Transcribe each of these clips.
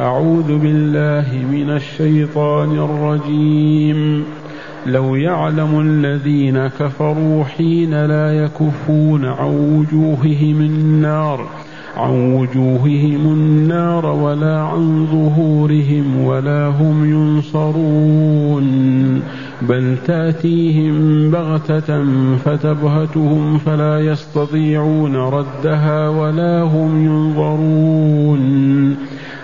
أعوذ بالله من الشيطان الرجيم. لو يعلم الذين كفروا حين لا يكفون عن وجوههم النار عن وجوههم النار ولا عن ظهورهم ولا هم ينصرون. بل تأتيهم بغتة فتبهتهم فلا يستطيعون ردها ولا هم ينظرون.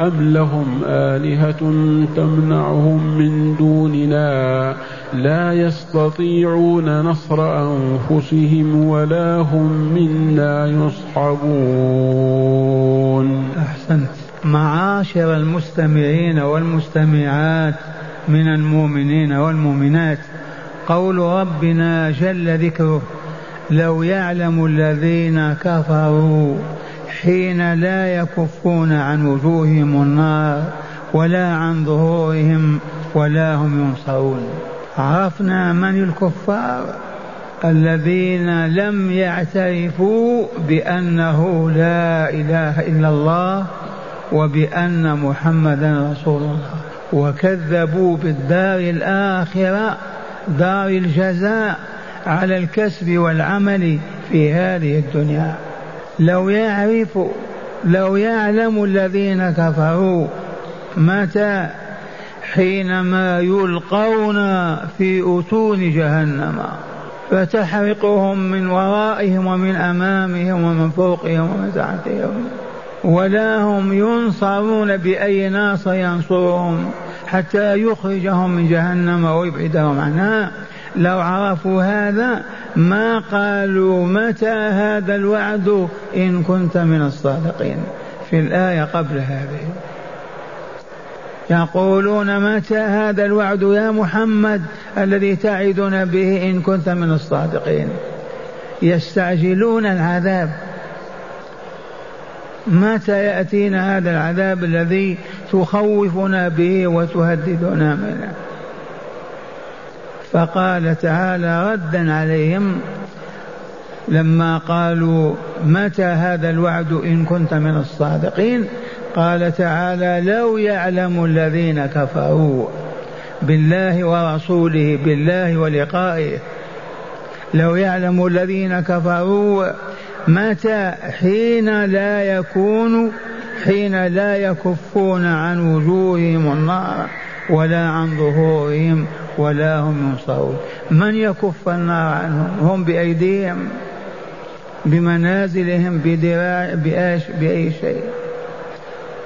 أم لهم آلهة تمنعهم من دوننا لا يستطيعون نصر أنفسهم ولا هم منا يصحبون. أحسنت. معاشر المستمعين والمستمعات من المؤمنين والمؤمنات قول ربنا جل ذكره لو يعلم الذين كفروا حين لا يكفون عن وجوههم النار ولا عن ظهورهم ولا هم ينصرون. عرفنا من الكفار؟ الذين لم يعترفوا بأنه لا إله إلا الله وبأن محمدا رسول الله. وكذبوا بالدار الآخرة دار الجزاء على الكسب والعمل في هذه الدنيا. لو يعرف لو يعلم الذين كفروا متى حينما يلقون في أتون جهنم فتحرقهم من ورائهم ومن أمامهم ومن فوقهم ومن تحتهم ولا هم ينصرون بأي ناصر ينصرهم حتى يخرجهم من جهنم ويبعدهم عنها. لو عرفوا هذا ما قالوا متى هذا الوعد إن كنت من الصادقين في الآية قبل هذه. يقولون متى هذا الوعد يا محمد الذي تعدنا به إن كنت من الصادقين؟ يستعجلون العذاب. متى يأتينا هذا العذاب الذي تخوفنا به وتهددنا منه؟ فقال تعالى ردا عليهم لما قالوا متى هذا الوعد إن كنت من الصادقين؟ قال تعالى لو يعلم الذين كفروا بالله ورسوله بالله ولقائه. لو يعلم الذين كفروا متى؟ حين لا يكون حين لا يكفون عن وجوههم النار ولا عن ظهورهم ولا هم ينصرون. من يكف النار عنهم؟ هم بأيديهم بمنازلهم بدراع بأيش بأي شيء.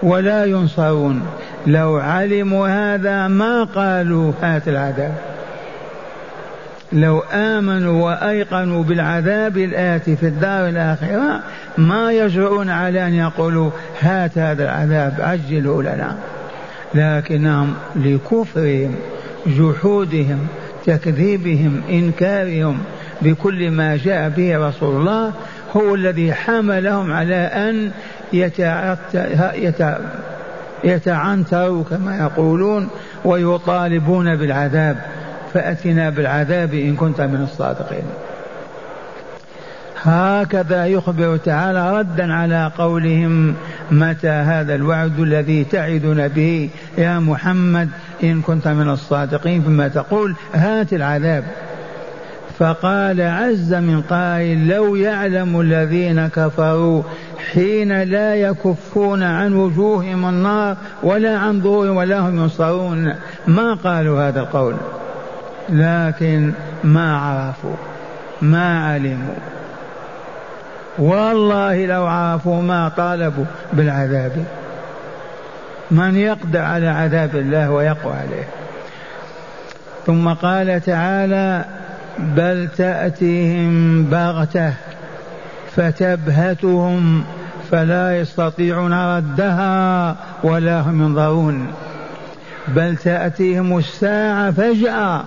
ولا ينصرون. لو علموا هذا ما قالوا هات العذاب. لو آمنوا وأيقنوا بالعذاب الآتي في الدار الآخرة ما يجرؤون على أن يقولوا هات هذا العذاب عجله لنا. لكنهم لكفرهم. جحودهم تكذيبهم إنكارهم بكل ما جاء به رسول الله هو الذي حملهم على أن يتعنتروا كما يقولون ويطالبون بالعذاب. فأتنا بالعذاب إن كنت من الصادقين. هكذا يخبر تعالى ردا على قولهم متى هذا الوعد الذي تعدنا به يا محمد؟ إن كنت من الصادقين فيما تقول هات العذاب. فقال عز من قائل لو يعلم الذين كفروا حين لا يكفون عن وجوههم النار ولا عن ظهورهم ولا هم ينصرون ما قالوا هذا القول؟ لكن ما عرفوا ما علموا. والله لو عرفوا ما طالبوا بالعذاب. من يقدر على عذاب الله ويقوى عليه. ثم قال تعالى بل تأتيهم بغتة فتبهتهم فلا يستطيعون ردها ولا هم ينظرون. بل تأتيهم الساعة فجأة.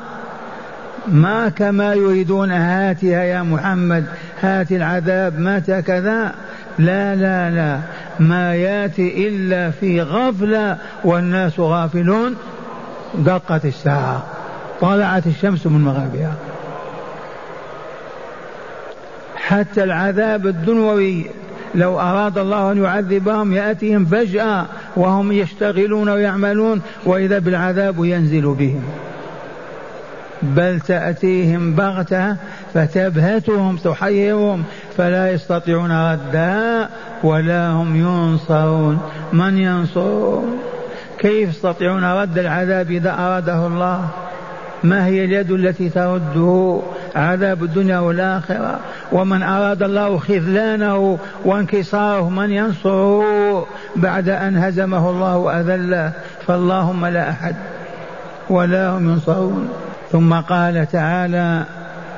ما كما يريدون هاتها يا محمد هات العذاب متى كذا؟ لا لا لا. ما ياتي إلا في غفلة والناس غافلون. دقت الساعة طلعت الشمس من مغربها حتى العذاب الدنوي لو أراد الله أن يعذبهم يأتيهم فجأة وهم يشتغلون ويعملون وإذا بالعذاب ينزل بهم. بل تأتيهم بغتة فتبهتهم تحيرهم فلا يستطيعون ردها ولا هم ينصرون. من ينصرون؟ كيف يستطيعون رد العذاب إذا أراده الله؟ ما هي اليد التي ترده؟ عذاب الدنيا والآخرة. ومن أراد الله خذلانه وانكساره من ينصره؟ بعد أن هزمه الله وأذله. فاللهم لا أحد ولا هم ينصرون. ثم قال تعالى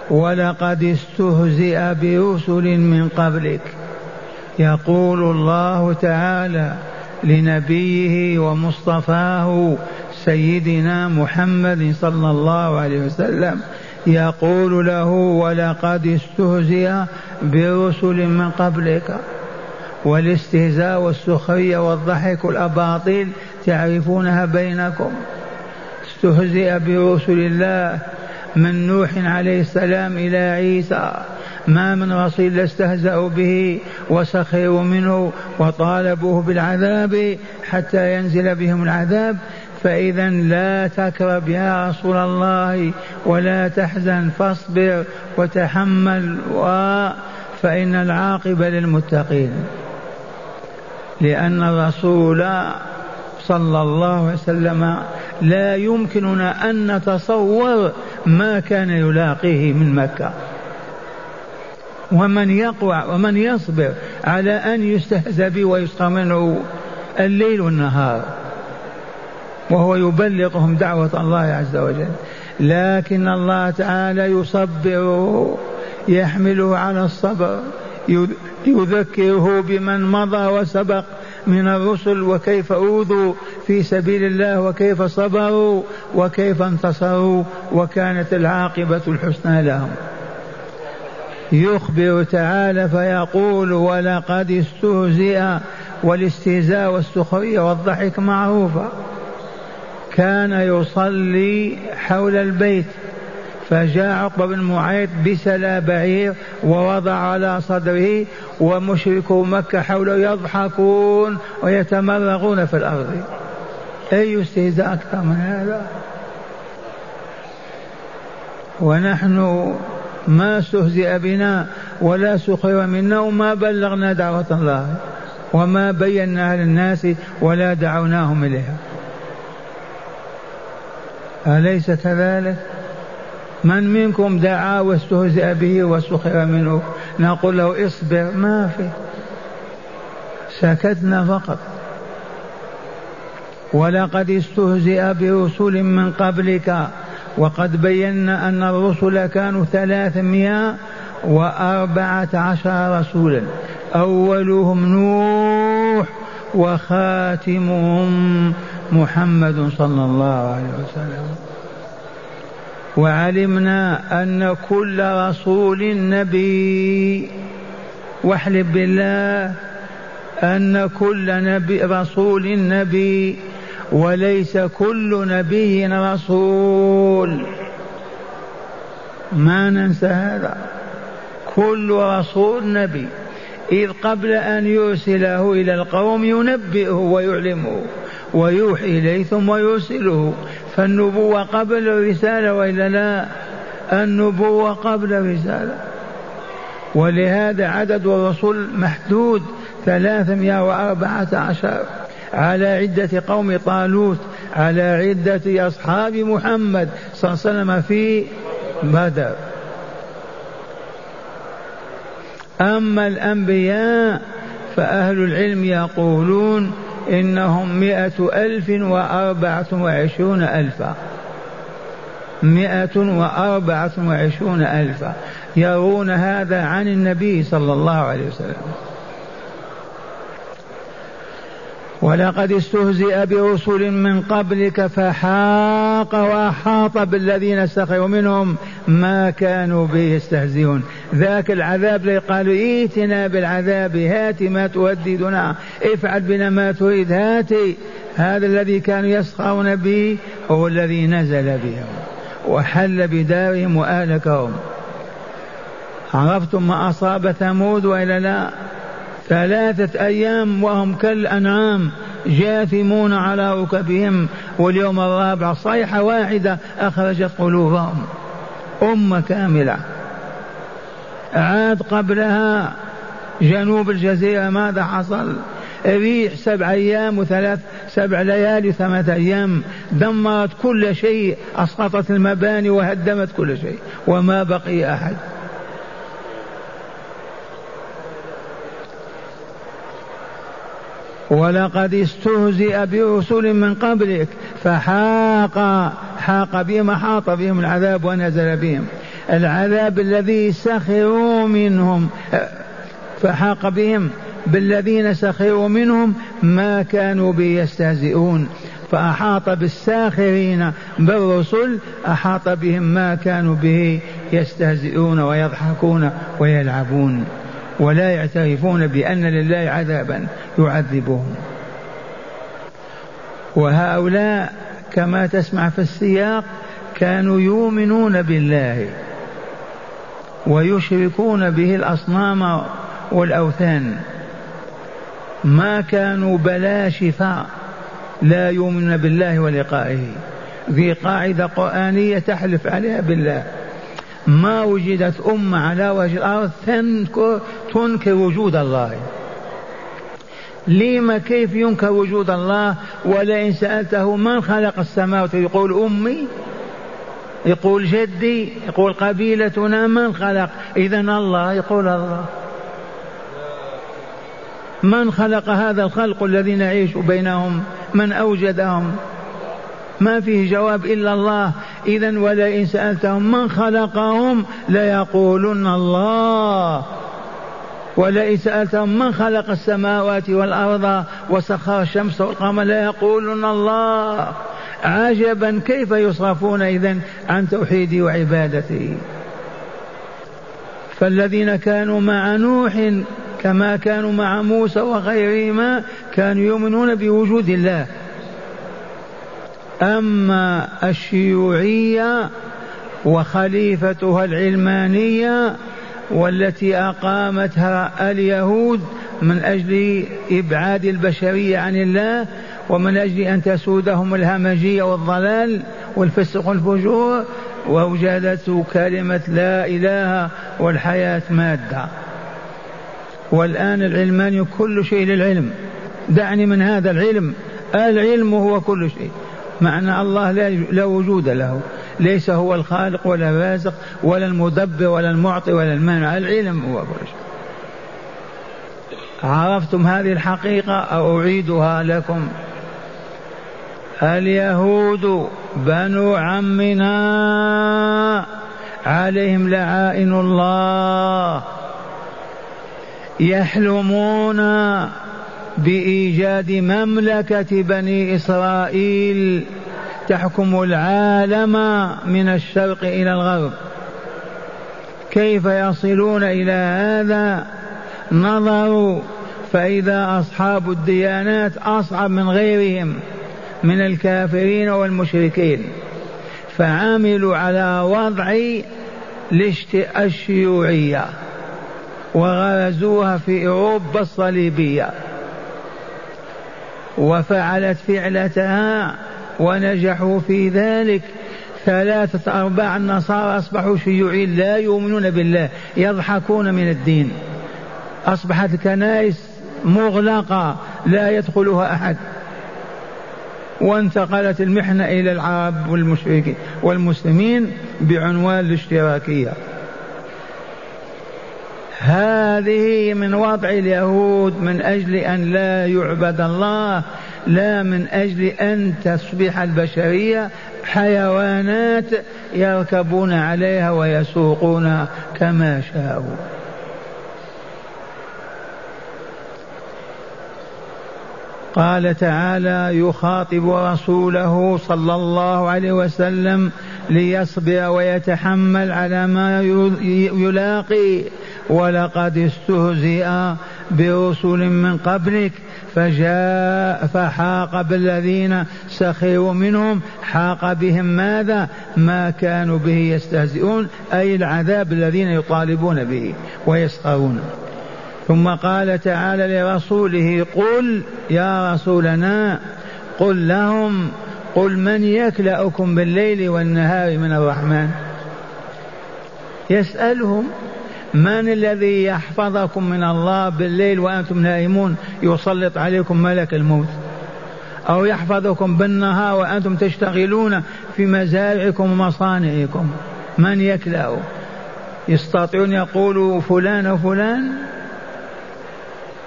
ولقد استهزئ برسل من قبلك. يقول الله تعالى لنبيه ومصطفاه سيدنا محمد صلى الله عليه وسلم يقول له ولقد استهزئ برسل من قبلك والاستهزاء والسخرية والضحك والأباطيل تعرفونها بينكم. استهزئ برسل الله من نوح عليه السلام إلى عيسى. ما من رسول استهزأوا به وسخروا منه وطالبوه بالعذاب حتى ينزل بهم العذاب. فإذا لا تكرب يا رسول الله ولا تحزن فاصبر وتحمل و فإن العاقبة للمتقين. لأن الرسول صلى الله عليه وسلم لا يمكننا أن نتصور ما كان يلاقيه من مكة. ومن يقوى ومن يصبر على أن يستهزأ به ويسخر منه الليل والنهار. وهو يبلغهم دعوة الله عز وجل. لكن الله تعالى يصبره يحمله على الصبر يذكره بمن مضى وسبق من الرسل وكيف أوذوا في سبيل الله وكيف صبروا وكيف انتصروا وكانت العاقبة الحسنى لهم. يخبر تعالى فيقول ولقد استهزئ والاستهزاء والسخرية والضحك معروفة. كان يصلي حول البيت فجاء عقبة بن معيط بسلا بعير ووضع على صدره ومشركو مكة حوله يضحكون ويتمرغون في الأرض. أي استهزاء أكثر من هذا؟ ونحن ما استهزئ بنا ولا سخر منا وما بلغنا دعوة الله وما بيناها للناس ولا دعوناهم إليها. أليس كذلك؟ من منكم دعا واستهزئ به وسخر منه؟ نقول له اصبر ما في. سكتنا فقط. ولقد استهزئ برسل من قبلك وقد بينا أن الرسل كانوا ثلاثمائة وأربعة عشر رسولا. أولهم نوح وخاتمهم محمد صلى الله عليه وسلم. وعلمنا أن كل رسول نبي. واحلف بالله أن كل نبي رسول نبي. وليس كل نبي رسول. ما ننسى هذا. كل رسول نبي. إذ قبل أن يرسله إلى القوم ينبئه ويعلمه ويوحي إليه ثم يرسله. فالنبوة قبل الرسالة وإلا لا؟ النبوة قبل الرسالة. ولهذا عدد الرسل محدود ثلاثمائة وأربعة عشر. على عدة قوم طالوت على عدة أصحاب محمد صلى الله عليه وسلم في بدر. أما الأنبياء فأهل العلم يقولون إنهم مئة ألف وأربعة وعشرون ألفا. مئة وأربعة وعشرون ألفا. يرون هذا عن النبي صلى الله عليه وسلم. ولقد استهزئ برسل من قبلك فحاق وأحاط بالذين سخروا منهم ما كانوا به يستهزئون. ذاك العذاب اللي قالوا ائتنا بالعذاب هات ما تهددنا افعل بنا ما تريد هاتي هذا الذي كانوا يسخرون به هو الذي نزل بهم وحل بدارهم وأهلكهم. عرفتم ما أصاب ثمود وإلا لا؟ ثلاثة أيام وهم كالأنعام جاثمون على ركبهم واليوم الرابع صيحة واحدة أخرجت قلوبهم. أمة كاملة. عاد قبلها جنوب الجزيرة ماذا حصل؟ ريح سبع أيام وثلاث سبع ليالي وثمانية أيام. دمرت كل شيء أسقطت المباني وهدمت كل شيء. وما بقي أحد. ولقد استهزئ برسل من قبلك فحاق حاق بهم حاط بهم العذاب ونزل بهم. العذاب الذي سخروا منهم فحاق بهم. بالذين سخروا منهم ما كانوا به يستهزئون فأحاط بالساخرين بالرسل أحاط بهم ما كانوا به يستهزئون ويضحكون ويلعبون. ولا يعترفون بأن لله عذابا يعذبهم. وهؤلاء كما تسمع في السياق كانوا يؤمنون بالله ويشركون به الأصنام والأوثان. ما كانوا بلاشفة لا يؤمنون بالله ولقائه. في قاعدة قرآنية تحلف عليها بالله. ما وجدت أمة على وجه الأرض تنكر وجود الله. لما كيف ينكر وجود الله؟ ولئن سألته من خلق السماوات؟ يقول أمي يقول جدي يقول قبيلتنا من خلق؟ إذا الله يقول الله. من خلق هذا الخلق الذي نعيش بينهم؟ من أوجدهم؟ ما فيه جواب إلا الله. إذا ولئن سألتهم من خلقهم ليقولن الله. ولئن سألتهم من خلق السماوات والأرض وسخر الشمس والقمر ليقولن الله. عجبا كيف يصرفون إذا عن توحيدي وعبادته فالذين كانوا مع نوح كما كانوا مع موسى وغيرهما كانوا يؤمنون بوجود الله. أما الشيوعية وخليفتها العلمانية والتي أقامتها اليهود من أجل إبعاد البشرية عن الله ومن أجل أن تسودهم الهمجية والضلال والفسق والفجور وأوجدت كلمة لا إله والحياة مادة. والآن العلماني كل شيء للعلم. دعني من هذا العلم. العلم هو كل شيء. معنى الله لا, لا وجود له. ليس هو الخالق ولا الرازق ولا المدبر ولا المعطي ولا المانع. العلم هو شيء عرفتم هذه الحقيقة أو أعيدها لكم؟ اليهود بنو عمنا عليهم لعائن الله. يحلمون بإيجاد مملكة بني إسرائيل تحكم العالم من الشرق إلى الغرب. كيف يصلون إلى هذا؟ نظروا فإذا أصحاب الديانات أصعب من غيرهم من الكافرين والمشركين. فعملوا على وضع الشيوعية وغرزوها في أوروبا الصليبية. وفعلت فعلتها ونجحوا في ذلك. ثلاثة أرباع النصارى أصبحوا شيوعيين لا يؤمنون بالله يضحكون من الدين. أصبحت الكنائس مغلقة لا يدخلها أحد. وانتقلت المحنة إلى العرب والمشركين والمسلمين بعنوان الاشتراكية. هذه من وضع اليهود من أجل أن لا يعبد الله لا من أجل أن تصبح البشرية حيوانات يركبون عليها ويسوقون كما شاءوا. قال تعالى يخاطب رسوله صلى الله عليه وسلم ليصبر ويتحمل على ما يلاقي. ولقد استهزئ برسل من قبلك فجاء فحاق بالذين سخروا منهم. حاق بهم ماذا؟ ما كانوا به يستهزئون أي العذاب الذين يطالبون به ويسخرون. ثم قال تعالى لرسوله قل يا رسولنا قل لهم قل من يكلأكم بالليل والنهار من الرحمن؟ يسألهم من الذي يحفظكم من الله بالليل وأنتم نائمون يسلط عليكم ملك الموت؟ أو يحفظكم بالنهار وأنتم تشتغلون في مزارعكم ومصانعكم؟ من يكلأ؟ يستطيعون يقولوا فلان وفلان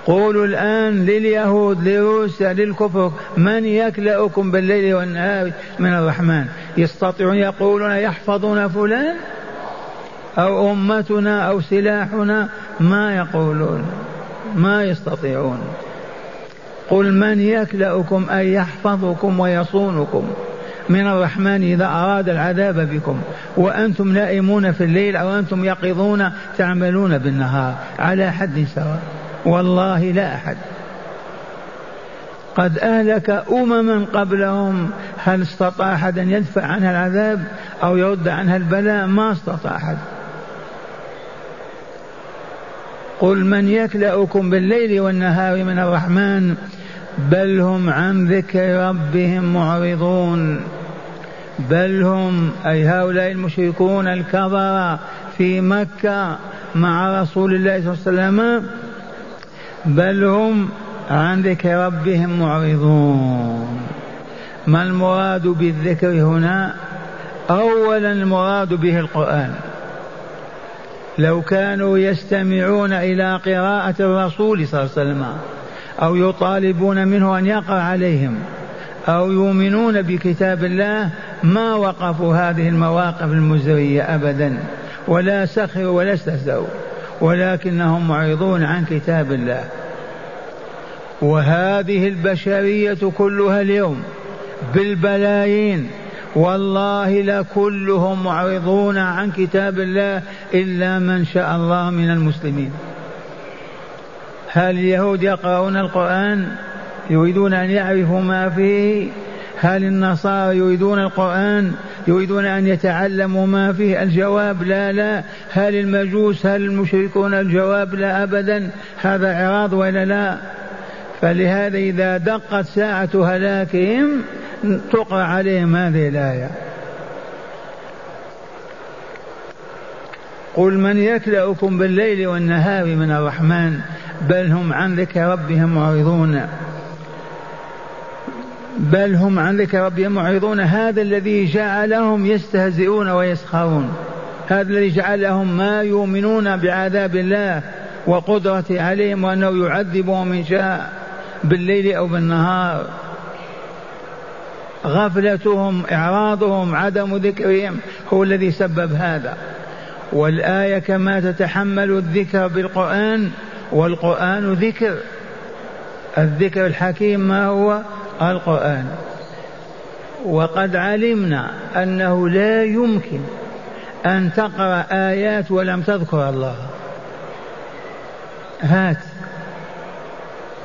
قولوا الآن لليهود لروسيا للكفر من يكلأكم بالليل والنهار من الرحمن؟ يستطيعون يقولون يحفظون فلان؟ أو أمتنا أو سلاحنا ما يقولون ما يستطيعون. قل من يكلأكم أي يحفظكم ويصونكم من الرحمن إذا أراد العذاب بكم وأنتم نائمون في الليل أو أنتم يقظون تعملون بالنهار. على حد سواء. والله لا أحد. قد أهلك أمما قبلهم هل استطاع أحد أن يدفع عنها العذاب أو يرد عنها البلاء؟ ما استطاع أحد. قل من يكلأكم بالليل والنهار من الرحمن بل هم عن ذكر ربهم معرضون. بل هم أي هؤلاء المشركون الكفرة في مكة مع رسول الله صلى الله عليه وسلم بل هم عن ذكر ربهم معرضون. ما المراد بالذكر هنا؟ اولا المراد به القرآن. لو كانوا يستمعون إلى قراءة الرسول صلى الله عليه وسلم أو يطالبون منه أن يقرأ عليهم أو يؤمنون بكتاب الله ما وقفوا هذه المواقف المزرية ابدا ولا سخروا ولا استهزأوا ولكنهم معرضون عن كتاب الله. وهذه البشرية كلها اليوم بالبلايين والله لكلهم معرضون عن كتاب الله إلا من شاء الله من المسلمين. هل اليهود يقرؤون القرآن؟ يريدون أن يعرفوا ما فيه؟ هل النصارى يريدون القرآن؟ يريدون أن يتعلموا ما فيه؟ الجواب لا لا. هل المجوس هل المشركون؟ الجواب لا أبدا. هذا إعراض ولا لا؟ فلهذا إذا دقت ساعة هلاكهم تقرأ عليهم هذه الآية. قل من يكلأكم بالليل والنهار من الرحمن بل هم عن ذكر ربهم معرضون. بل هم عن ذكر ربهم معرضون. هذا الذي جعلهم يستهزئون ويسخرون. هذا الذي جعلهم ما يؤمنون بعذاب الله وقدرته عليهم وأنه يعذبهم إن شاء بالليل أو بالنهار. غفلتهم إعراضهم عدم ذكرهم هو الذي سبب هذا. والآية كما تتحمل الذكر بالقرآن والقرآن ذكر. الذكر الحكيم ما هو؟ القرآن. وقد علمنا أنه لا يمكن أن تقرأ آيات ولم تذكر الله. هات.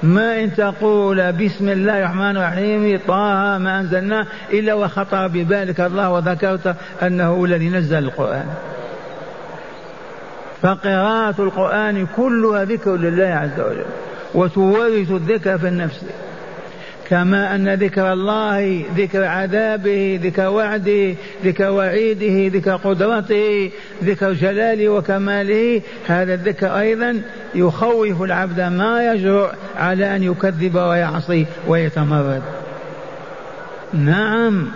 ما إن تقول بسم الله الرحمن الرحيم طه ما أنزلناه إلا وخطر ببالك الله وذكرت أنه الذي نزل القرآن. فقراءة القرآن كلها ذكر لله عز وجل وتورث الذكر في النفس. كما أن ذكر الله ذكر عذابه ذكر وعده ذكر وعيده ذكر قدرته ذكر جلاله وكماله. هذا الذكر أيضا يخوف العبد ما يجرؤ على أن يكذب ويعصي ويتمرد. نعم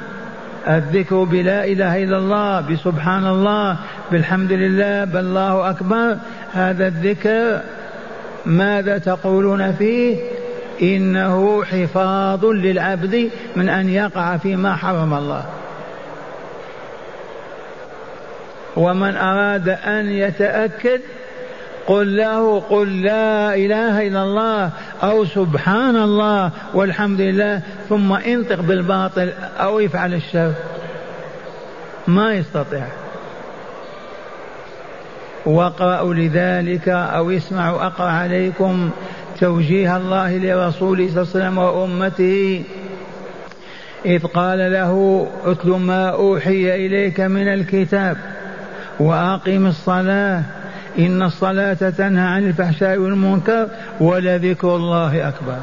الذكر بلا إله إلا الله بسبحان الله بالحمد لله بالله أكبر. هذا الذكر ماذا تقولون فيه؟ إنه حفاظ للعبد من أن يقع فيما حرم الله. ومن أراد أن يتأكد قل له قل لا إله إلا الله أو سبحان الله والحمد لله ثم انطق بالباطل أو افعل الشر. ما يستطيع. واقرأوا لذلك أو اسمعوا أقرأ عليكم. توجيه الله لرسوله صلى الله عليه وسلم وأمته. إذ قال له اتل ما أوحي إليك من الكتاب وأقم الصلاة. إن الصلاة تنهى عن الفحشاء والمنكر ولذكر الله أكبر.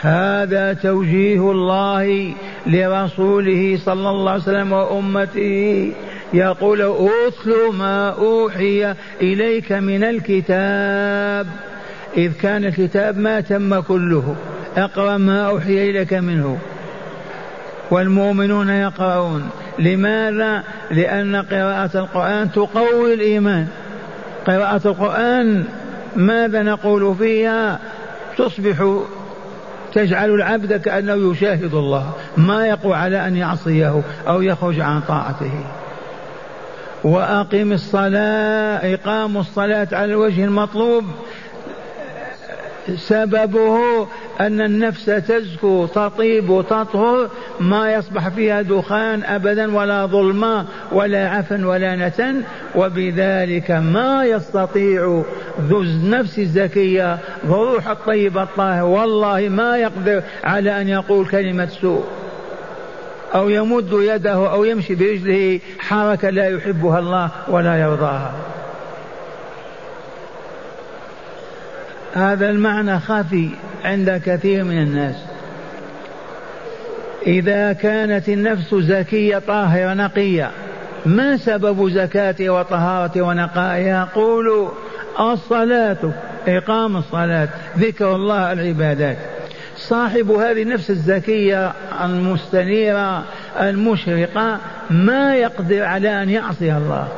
هذا توجيه الله لرسوله صلى الله عليه وسلم وأمته. يقول اتل ما أوحي إليك من الكتاب. إذ كان الكتاب ما تم كله اقرأ ما أوحي إليك منه. والمؤمنون يقرؤون. لماذا؟ لأن قراءة القرآن تقوي الإيمان. قراءة القرآن ماذا نقول فيها؟ تصبح تجعل العبد كأنه يشاهد الله ما يقوى على أن يعصيه أو يخرج عن طاعته. وأقم الصلاة إقام الصلاة على الوجه المطلوب. سببه أن النفس تزكو تطيب وتطهر ما يصبح فيها دخان أبدا ولا ظلمة ولا عفن ولا نتن. وبذلك ما يستطيع ذو النفس الزكية ذو الروح الطيب الطاهر والله ما يقدر على أن يقول كلمة سوء. أو يمد يده أو يمشي برجله حركة لا يحبها الله ولا يرضاها. هذا المعنى خفي عند كثير من الناس. إذا كانت النفس زكية طاهرة نقية ما سبب زكاتها وطهارتها ونقائها قولوا الصلاة إقام الصلاة ذكر الله العبادات. صاحب هذه النفس الزكية المستنيرة المشرقة ما يقدر على أن يعصي الله.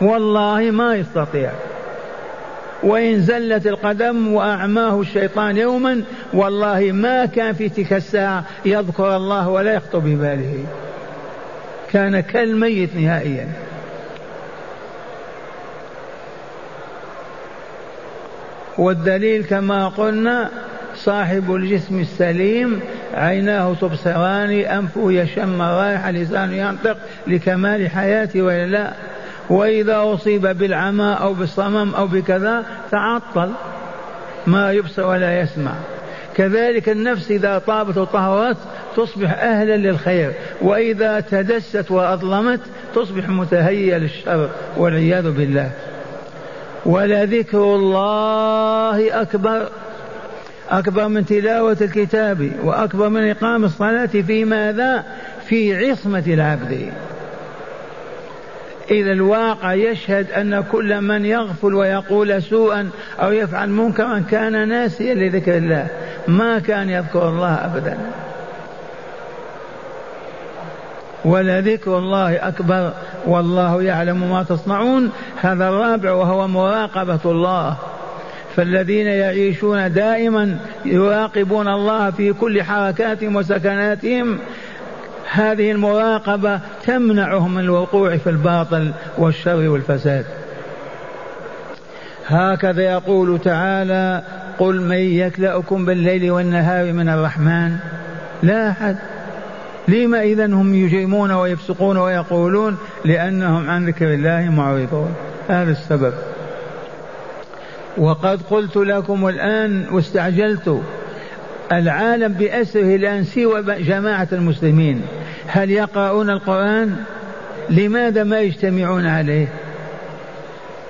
والله ما يستطيع. وإن زلت القدم وأعماه الشيطان يوما والله ما كان في تلك الساعة يذكر الله ولا يخطر بباله. كان كالميت نهائيا. والدليل كما قلنا صاحب الجسم السليم عيناه تبصران أنفه يشم رائحة لسانه ينطق لكمال حياته وإلا لا وإذا أصيب بالعمى أو بالصمم أو بكذا تعطل ما يبصر ولا يسمع. كذلك النفس إذا طابت وطهرت تصبح أهلا للخير وإذا تدست وأظلمت تصبح متهيئة للشر والعياذ بالله. ولذكر الله أكبر أكبر من تلاوة الكتاب وأكبر من إقام الصلاة في ماذا؟ في عصمة العبد. إذا الواقع يشهد أن كل من يغفل ويقول سوءا أو يفعل منكرا كان ناسيا لذكر الله ما كان يذكر الله أبدا. ولذكر الله أكبر والله يعلم ما تصنعون. هذا الرابع وهو مراقبة الله. فالذين يعيشون دائما يراقبون الله في كل حركاتهم وسكناتهم. هذه المراقبة تمنعهم من الوقوع في الباطل والشر والفساد. هكذا يقول تعالى قل من يكلأكم بالليل والنهار من الرحمن. لا أحد. لما إذا هم يجرمون ويفسقون ويقولون؟ لأنهم عن ذكر الله معرضون. هذا السبب. وقد قلت لكم الآن واستعجلت. العالم بأسره الآن سوى جماعة المسلمين. هل يقرؤون القرآن؟ لماذا ما يجتمعون عليه؟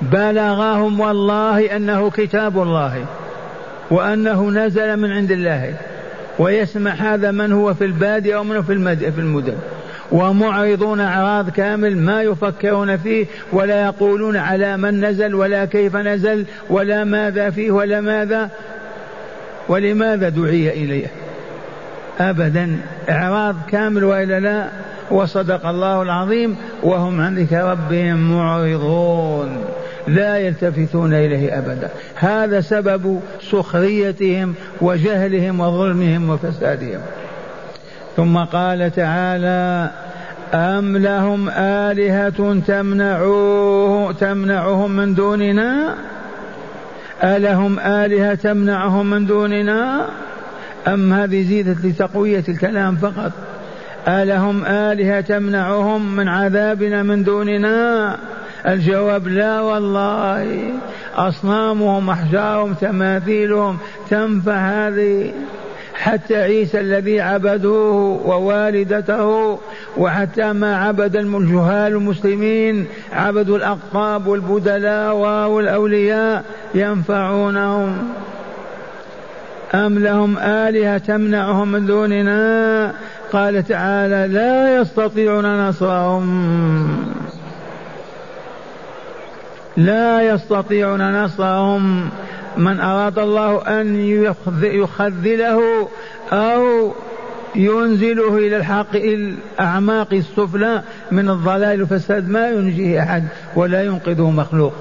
بلغهم والله أنه كتاب الله وأنه نزل من عند الله ويسمع هذا من هو في البادية أو من في, في المدن. ومعرضون أعراض كامل ما يفكرون فيه ولا يقولون على من نزل ولا كيف نزل ولا ماذا فيه ولا ماذا. ولماذا دعي إليه؟ أبدا إعراض كامل وإلا لا وصدق الله العظيم وهم عن ذكر ربهم معرضون لا يلتفتون إليه أبدا. هذا سبب سخريتهم وجهلهم وظلمهم وفسادهم. ثم قال تعالى أم لهم آلهة تمنعوه تمنعهم من دوننا؟ ألهم آلهة تمنعهم من دوننا؟ أم هذه زيدت لتقوية الكلام فقط؟ ألهم آلهة تمنعهم من عذابنا من دوننا؟ الجواب لا والله. أصنامهم أحجارهم تماثيلهم تنفع هذه. حتى عيسى الذي عبدوه ووالدته وحتى ما عبد الجهال المسلمين عبدوا الأقطاب والبدلاء والأولياء ينفعونهم. أم لهم آلهة تمنعهم من دوننا؟ قال تعالى لا يستطيعون نصرهم. لا يستطيعون نصرهم. من أراد الله أن يخذله أو ينزله إلى الحق الأعماق السفلى من الضلال والفساد ما ينجيه أحد ولا ينقذه مخلوق.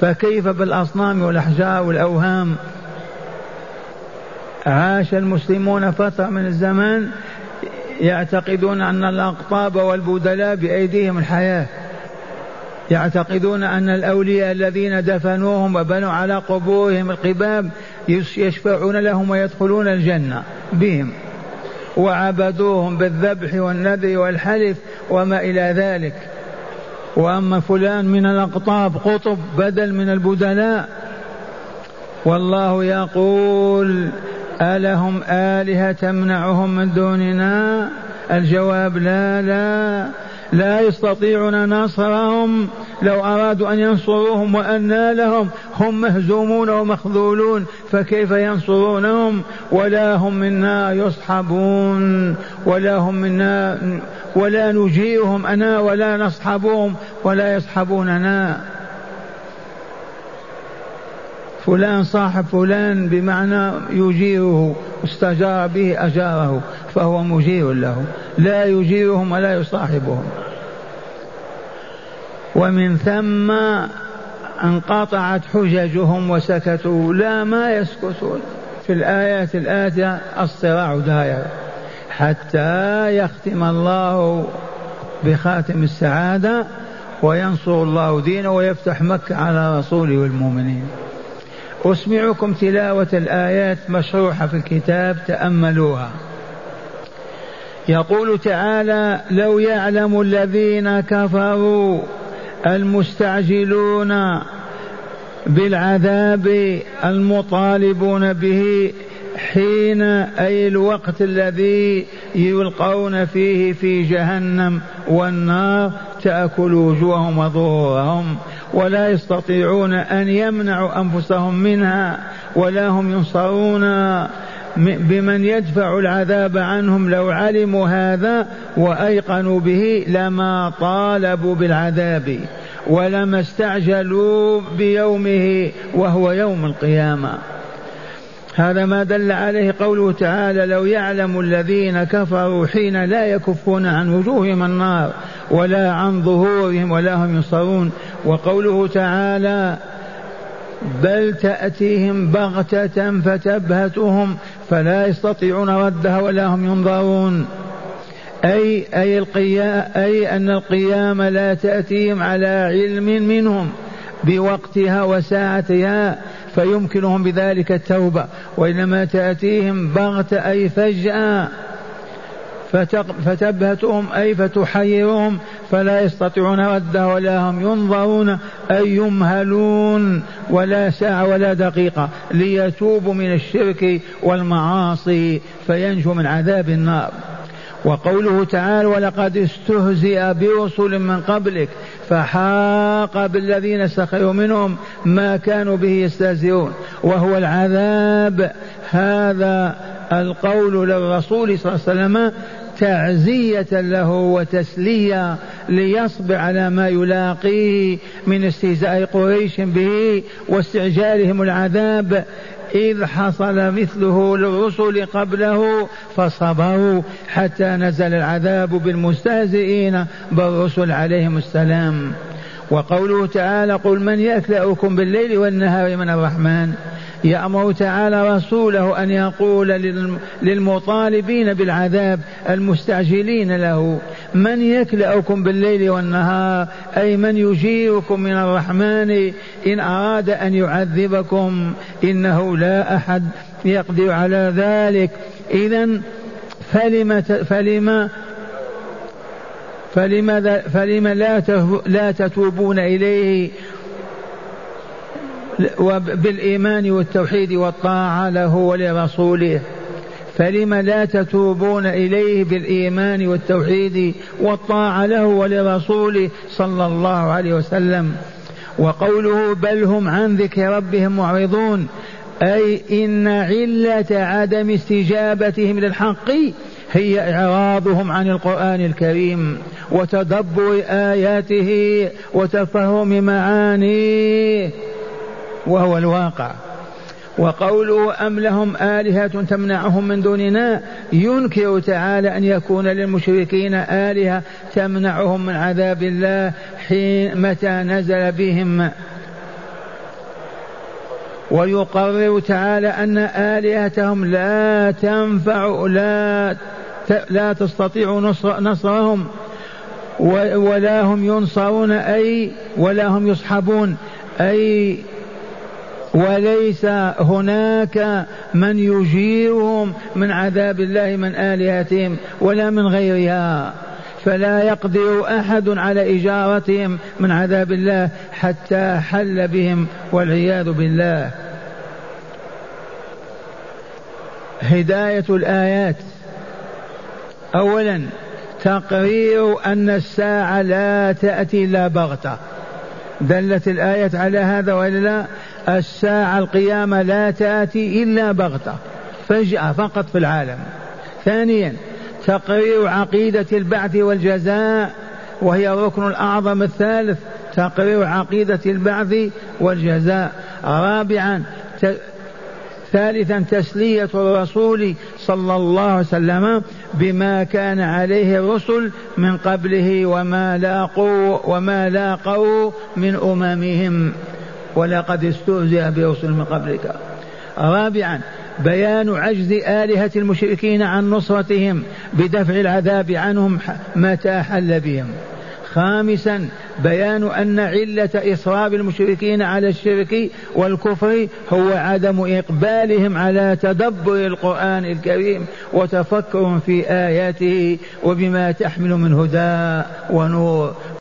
فكيف بالأصنام والأحجار والأوهام؟ عاش المسلمون فترة من الزمان يعتقدون أن الأقطاب والبدلاء بأيديهم الحياة. يعتقدون أن الأولياء الذين دفنوهم وبنوا على قبورهم القباب يشفعون لهم ويدخلون الجنة بهم وعبدوهم بالذبح والنذر والحلف وما إلى ذلك. وأما فلان من الأقطاب قطب بدل من البدلاء والله يقول ألهم آلهة تمنعهم من دوننا؟ الجواب لا لا. لا يستطيعون نصرهم لو أرادوا أن ينصروهم وأنا لهم هم مهزومون ومخذولون فكيف ينصرونهم؟ ولا هم منا يصحبون ولا هم منا ولا نجيئهم أنا ولا نصحبهم ولا يصحبوننا. فلان صاحب فلان بمعنى يجيره استجار به أجاره فهو مجير له. لا يجيرهم ولا يصاحبهم. ومن ثم انقطعت حججهم وسكتوا. لا ما يسكتون. في الآيات الآتية الصراع داير حتى يختم الله بخاتم السعادة وينصر الله دينه ويفتح مكة على رسوله والمؤمنين. أسمعكم تلاوة الآيات مشروحة في الكتاب تأملوها. يقول تعالى لو يعلم الذين كفروا المستعجلون بالعذاب المطالبون به حين أي الوقت الذي يلقون فيه في جهنم والنار تأكل وجوههم وظهورهم ولا يستطيعون أن يمنعوا أنفسهم منها ولا هم ينصرون. بمن يدفع العذاب عنهم لو علموا هذا وأيقنوا به لما طالبوا بالعذاب ولما استعجلوا بيومه وهو يوم القيامة. هذا ما دل عليه قوله تعالى لو يعلم الذين كفروا حين لا يكفون عن وجوههم النار ولا عن ظهورهم ولا هم ينصرون. وقوله تعالى بل تأتيهم بغتة فتبهتهم فلا يستطيعون ردها ولا هم ينظرون. أي أي القيام أي أن القيامة لا تأتيهم على علم منهم بوقتها وساعتها. فيمكنهم بذلك التوبة. وإنما تأتيهم بغتة أي فجأة فتبهتهم أي فتحيرهم. فلا يستطيعون ردها ولا هم ينظرون أي يمهلون ولا ساعة ولا دقيقة ليتوبوا من الشرك والمعاصي فينجوا من عذاب النار. وقوله تعالى ولقد استهزئ برسل من قبلك فحاق بالذين سخروا منهم ما كانوا به يستهزئون وهو العذاب هذا القول للرسول صلى الله عليه وسلم تعزية له وتسلية ليصبر على ما يلاقيه من استهزاء قريش به واستعجالهم العذاب إذ حصل مثله للرسل قبله فصبروا حتى نزل العذاب بالمستهزئين بالرسل عليهم السلام. وقوله تعالى قل من يكلأكم بالليل والنهار من الرحمن يأمر تعالى رسوله أن يقول للمطالبين بالعذاب المستعجلين له من يكلأكم بالليل والنهار؟ أي من يجيركم من الرحمن؟ إن أراد أن يعذبكم إنه لا أحد يقدر على ذلك. إذا فلم فلم فلم فلم لا لا تتوبون إليه بالإيمان والتوحيد والطاعة له ولرسوله. فلم لا تتوبون إليه بالإيمان والتوحيد والطاعة له ولرسوله صلى الله عليه وسلم. وقوله بل هم عن ذكر ربهم معرضون أي إن علة عدم استجابتهم للحق هي إعراضهم عن القرآن الكريم وتدبر آياته وتفهم معانيه. وهو الواقع. وقوله أم لهم آلهة تمنعهم من دوننا ينكر تعالى أن يكون للمشركين آلهة تمنعهم من عذاب الله حين متى نزل بهم. ويقرر تعالى أن آلهتهم لا تنفع لا لا تستطيع نصر نصرهم. ولا هم ينصرون أي ولا هم يصحبون أي وليس هناك من يجيرهم من عذاب الله من آلهتهم ولا من غيرها. فلا يقدر أحد على إجارتهم من عذاب الله حتى حل بهم والعياذ بالله. هداية الآيات. أولا تقرير أن الساعة لا تأتي إلا بغتة. دلت الآية على هذا وإلا لا؟ الساعة القيامة لا تأتي إلا بغتة فجأة فقط في العالم. ثانيا تقرير عقيدة البعث والجزاء وهي الركن الأعظم الثالث تقرير عقيدة البعث والجزاء. رابعا ثالثا تسلية الرسول صلى الله عليه وسلم بما كان عليه الرسل من قبله وما لاقوا وما لاقوا من أممهم. ولقد استهزئ برسل من قبلك. رابعا بيان عجز آلهة المشركين عن نصرتهم بدفع العذاب عنهم متى حل بهم. خامسا بيان أن علة إصرار المشركين على الشرك والكفر هو عدم إقبالهم على تدبر القرآن الكريم وتفكر في آياته وبما تحمل من هدى ونور.